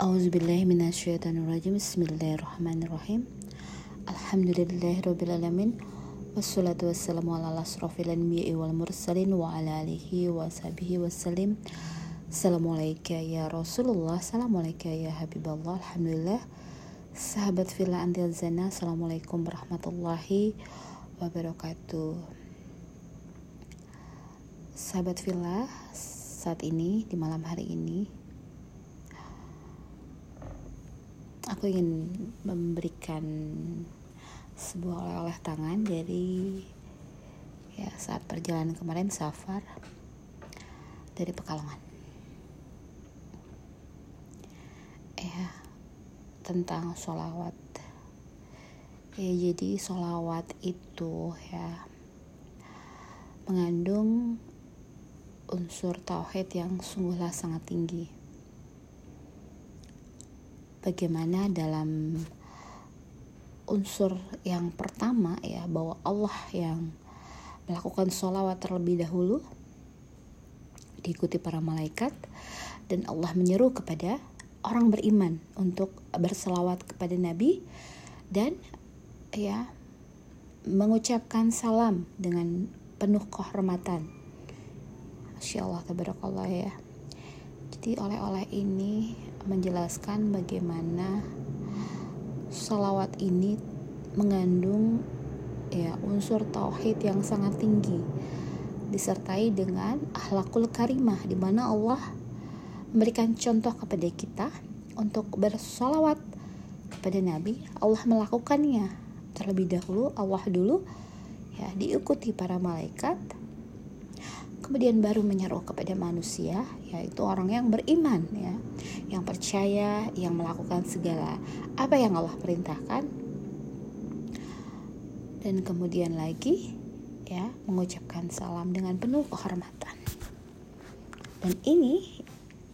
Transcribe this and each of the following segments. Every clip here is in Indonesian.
Auzubillahiminasyaitonirrajim Bismillahirrahmanirrahim Wassalatu wassalamu ala anbiya'i wal mursalin Wa ala alihi wa sahbihi Assalamualaikum ya Rasulullah Assalamualaikum ya Alhamdulillah Sahabat Villa Antil Zana Assalamualaikum warahmatullahi wabarakatuh. Sahabat Villa Saat ini di malam hari ini aku ingin memberikan sebuah oleh-oleh tangan dari ya saat perjalanan kemarin safar dari Pekalongan. Ya tentang sholawat. Ya jadi sholawat itu ya mengandung unsur tauhid yang sungguhlah sangat tinggi bagaimana dalam unsur yang pertama ya bahwa Allah yang melakukan sholawat terlebih dahulu diikuti para malaikat dan Allah menyeru kepada orang beriman untuk berselawat kepada Nabi dan ya mengucapkan salam dengan penuh kehormatan. Masya Allah tabarakallah ya jadi oleh-oleh ini menjelaskan bagaimana salawat ini mengandung ya unsur tauhid yang sangat tinggi disertai dengan akhlakul karimah di mana Allah memberikan contoh kepada kita untuk bersolawat kepada Nabi. Allah melakukannya terlebih dahulu Allah dulu ya diikuti para malaikat kemudian baru menyeru kepada manusia yaitu orang yang beriman ya. Yang percaya yang melakukan segala apa yang Allah perintahkan. Dan kemudian lagi ya mengucapkan salam dengan penuh kehormatan. Dan ini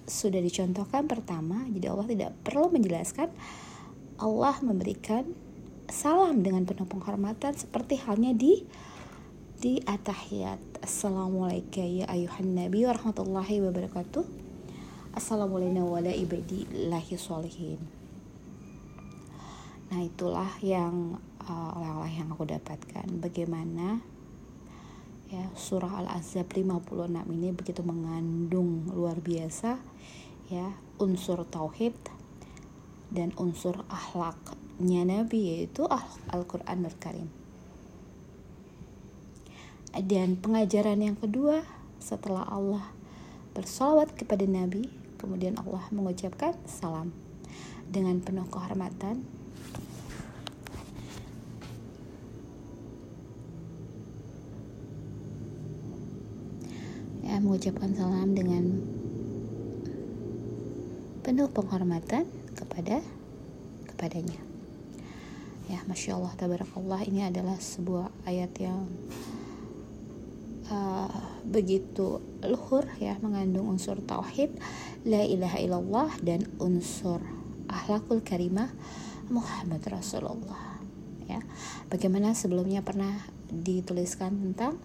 sudah dicontohkan pertama jadi Allah tidak perlu menjelaskan. Allah memberikan salam dengan penuh penghormatan seperti halnya di di atahiyat Assalamualaikum ya ayuhan nabi warahmatullahi wabarakatuh. Assalamualaikum wa ibadillahi sholihin Nah itulah yang uh, oleh-oleh yang aku dapatkan. Bagaimana ya surah Al-Azab 56 ini begitu mengandung luar biasa ya unsur tauhid dan unsur akhlaknya Nabi yaitu Al-Qur'anul Karim dan pengajaran yang kedua setelah Allah bersolawat kepada Nabi, kemudian Allah mengucapkan salam dengan penuh kehormatan. Ya, mengucapkan salam dengan penuh penghormatan kepada kepadanya. Ya, masya Allah, tabarakallah, ini adalah sebuah ayat yang uh, begitu luhur ya mengandung unsur tauhid la ilaha illallah dan unsur akhlakul karimah Muhammad Rasulullah ya. Bagaimana sebelumnya pernah dituliskan tentang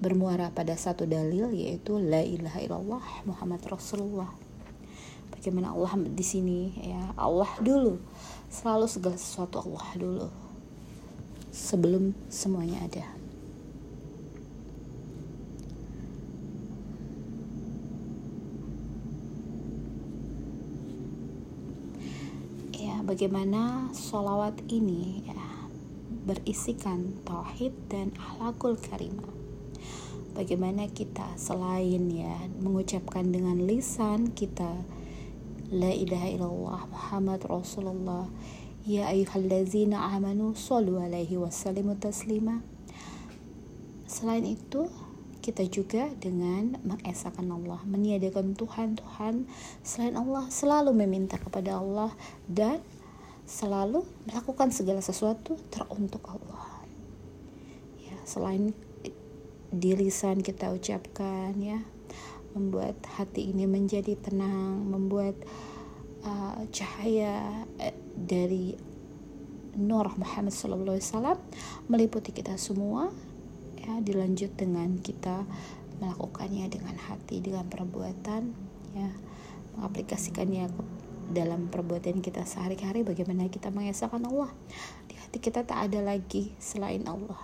bermuara pada satu dalil yaitu la ilaha illallah Muhammad Rasulullah. Bagaimana Allah di sini ya Allah dulu. Selalu segala sesuatu Allah dulu. Sebelum semuanya ada bagaimana sholawat ini ya berisikan tauhid dan akhlakul karimah. Bagaimana kita selain ya mengucapkan dengan lisan kita la ilaha illallah Muhammad Rasulullah ya ayyuhallazina amanu sallu alaihi wasallimu taslima. Selain itu, kita juga dengan mengesahkan Allah, meniadakan Tuhan-Tuhan selain Allah, selalu meminta kepada Allah dan selalu melakukan segala sesuatu teruntuk Allah. Ya, selain di lisan kita ucapkan ya, membuat hati ini menjadi tenang, membuat uh, cahaya uh, dari Nur Muhammad Sallallahu Alaihi Wasallam meliputi kita semua ya dilanjut dengan kita melakukannya dengan hati dengan perbuatan ya mengaplikasikannya dalam perbuatan kita sehari-hari bagaimana kita mengesahkan Allah? Di hati kita tak ada lagi selain Allah.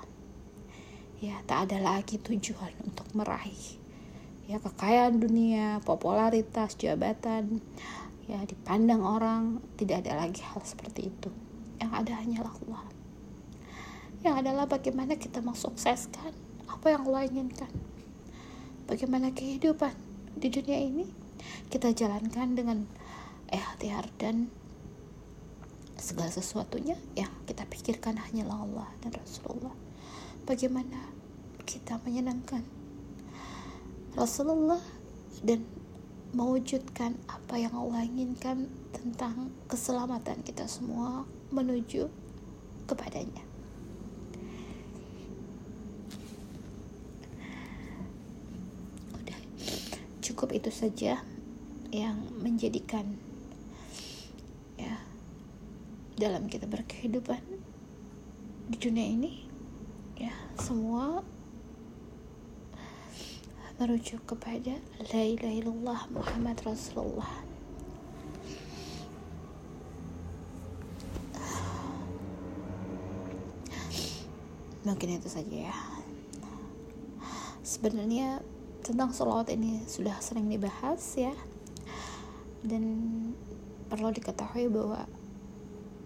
Ya tak ada lagi tujuan untuk meraih ya kekayaan dunia popularitas jabatan. Ya dipandang orang tidak ada lagi hal seperti itu. Yang ada hanyalah Allah. Yang adalah bagaimana kita mensukseskan apa yang Allah inginkan. Bagaimana kehidupan di dunia ini? Kita jalankan dengan ikhtiar dan segala sesuatunya yang kita pikirkan hanyalah Allah dan Rasulullah. Bagaimana kita menyenangkan Rasulullah dan mewujudkan apa yang Allah inginkan tentang keselamatan kita semua menuju kepadanya. Udah cukup itu saja yang menjadikan dalam kita berkehidupan di dunia ini ya semua merujuk kepada la ilaha illallah Muhammad Rasulullah. Mungkin itu saja ya. Sebenarnya tentang sholawat ini sudah sering dibahas ya. Dan perlu diketahui bahwa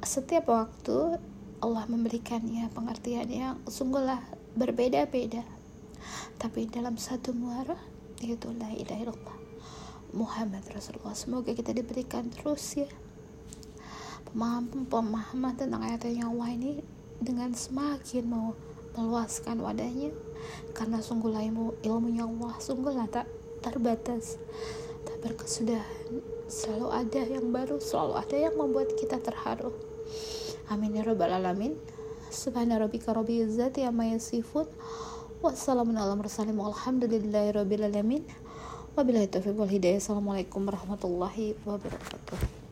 setiap waktu Allah memberikannya pengertian yang sungguhlah berbeda-beda. Tapi dalam satu muara yaitu la ilaha Muhammad Rasulullah semoga kita diberikan terus ya. Pemahaman-pemahaman tentang ayat yang Allah ini dengan semakin mau meluaskan wadahnya. Karena sungguhlah ilmu ilmunya Allah sungguhlah tak terbatas. Tak berkesudahan selalu ada yang baru selalu ada yang membuat kita terharu Amin ya rabbal alamin. Subhana rabbika rabbil izzati amma yasifun. Wassalamualaikum warahmatullahi wabarakatuh. rabbil alamin. Wabillahi taufiq wal hidayah. Assalamualaikum warahmatullahi wabarakatuh.